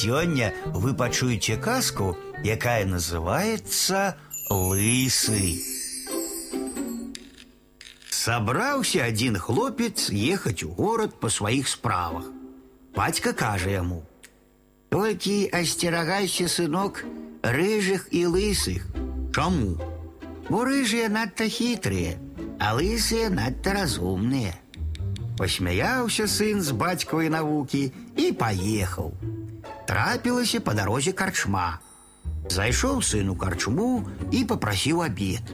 Сёння вы пачуеце казку, якая называется «Лысы». Собрался один хлопец ехать в город по своих справах. Батька каже ему, «Только остерагайся, сынок, рыжих и лысых». Чому? Бо рыжие надто хитрые, а лысые надто разумные. Посмеялся сын с батьковой науки и поехал Трапилася по дорозе корчма. Зайшоў сын у карчму і папрасіў абед.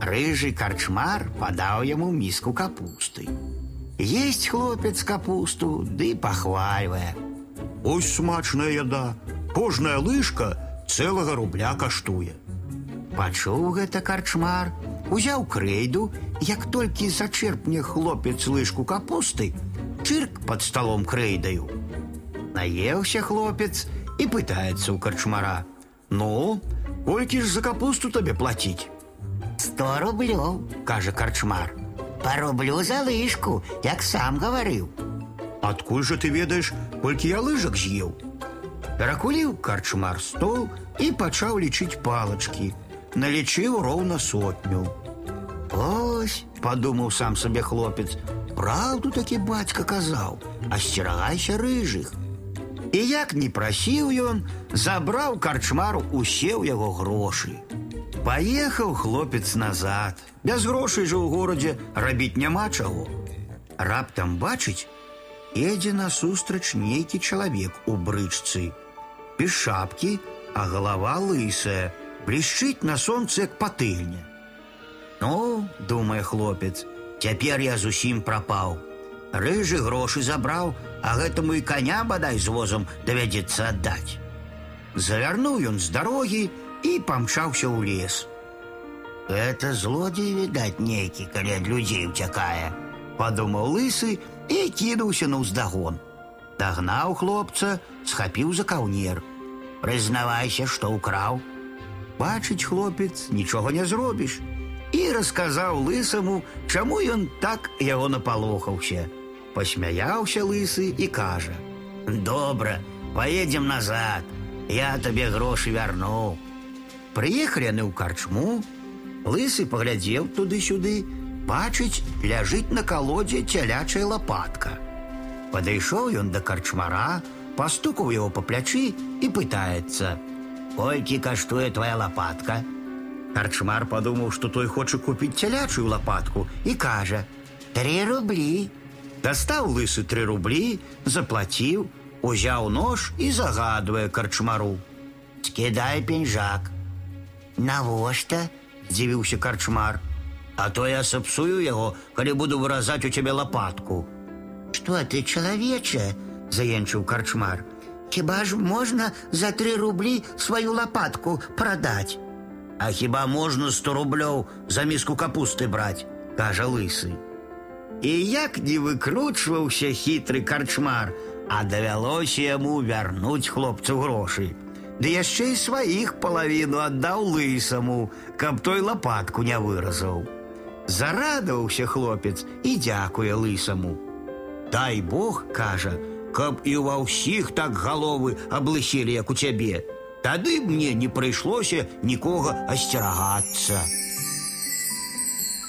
Рыжий корчмар подал ему миску капусты. Есть хлопец капусту, да и похваливая. Ось смачная яда. Кожная лыжка целого рубля каштуе. Пачуў гэта карчмар, узяў крэйду, як толькі зачерпне хлопец лыжку капусты, чырк под столом крэйдаю. Наеўся хлопец і пытаецца ў карчмара: « Ну, колькі ж за капусту табе плаціць? Сто рублёў, кажа карчмар. Парублю за лыжку, як сам гаварыў. Адкуль жа ты ведаеш, колькі я лыжак з'еў? Перакуліў карчмар стол і пачаў лічыць палачкі. Налічыў роўна сотню. Ось, падумаў сам сабе хлопец, праўду такі бацька казаў, асцерагайся рыжых. І як не прасіў ён, забраў карчмару усе ў яго грошы. Паехаў хлопец назад. Без грошай жа ў горадзе рабіць няма чаго. Раптам бачыць, едзе насустрач нейкі чалавек у брычцы. Без шапкі, а галава лысая, блішчыць на сонцы як патыльня. Ну, думае хлопец, цяпер я зусім прапаў. Рыжы грошы забраў, а гэтаму і коня бадай з возам давядзецца аддаць. Завярнуў ён з дарогі і памчаўся ў лес. Это злодзей, відаць, нейкі, калі ад людзей уцякае, падумаў лысы і кінуўся на ўздагон. Дагнаў хлопца, схапіў за каўнер. Прызнавайся, што ўкраў. Бачыць хлопец, нічога не зробіш. І расказаў лысаму, чаму ён так яго напалохаўся. Пасмяяўся лысы і кажа: « Добра, поедем назад, я табе грошы вярну. Прыехалі яны ў карчму, лысы паглядзеў туды-сюды, бачыць, ляжыць на калодзе цялячая лопатка. Падышоў ён да карчмара, пастукаў яго па плячы і пытаецца: « Колькі каштуе твоя лопатка? Карчмар падумаў, што той хоча купіць цялячую лопатку і кажа: « Три рублі. Дастаў лысы тры рублі, заплаціў, узяў нож і загадвае карчмару: « Скідай пеньжак. Навошта? Здзівіўся карчмар. А то я сапсую яго, калі буду выразаць у цябе лопатку. Што ты чалавече? заенчыў карчмар. Хіба ж можна за тры рублі сваю лопатку прадаць? А хіба можна сто рублёў за міску капусты браць, кажа лысы. І як не выкручваўся хітры карчмар, а давялося яму вярнуць хлопцу грошы. Ды яшчэ і сваіх палавіну аддаў лысаму, каб той лопатку не выразаў. Зарадаваўся хлопец і дзякуе лысаму. Дай Бог, кажа, каб і ва ўсіх так галовы аблысілі, як у цябе. Тады мне не прыйшлося нікога асцерагацца.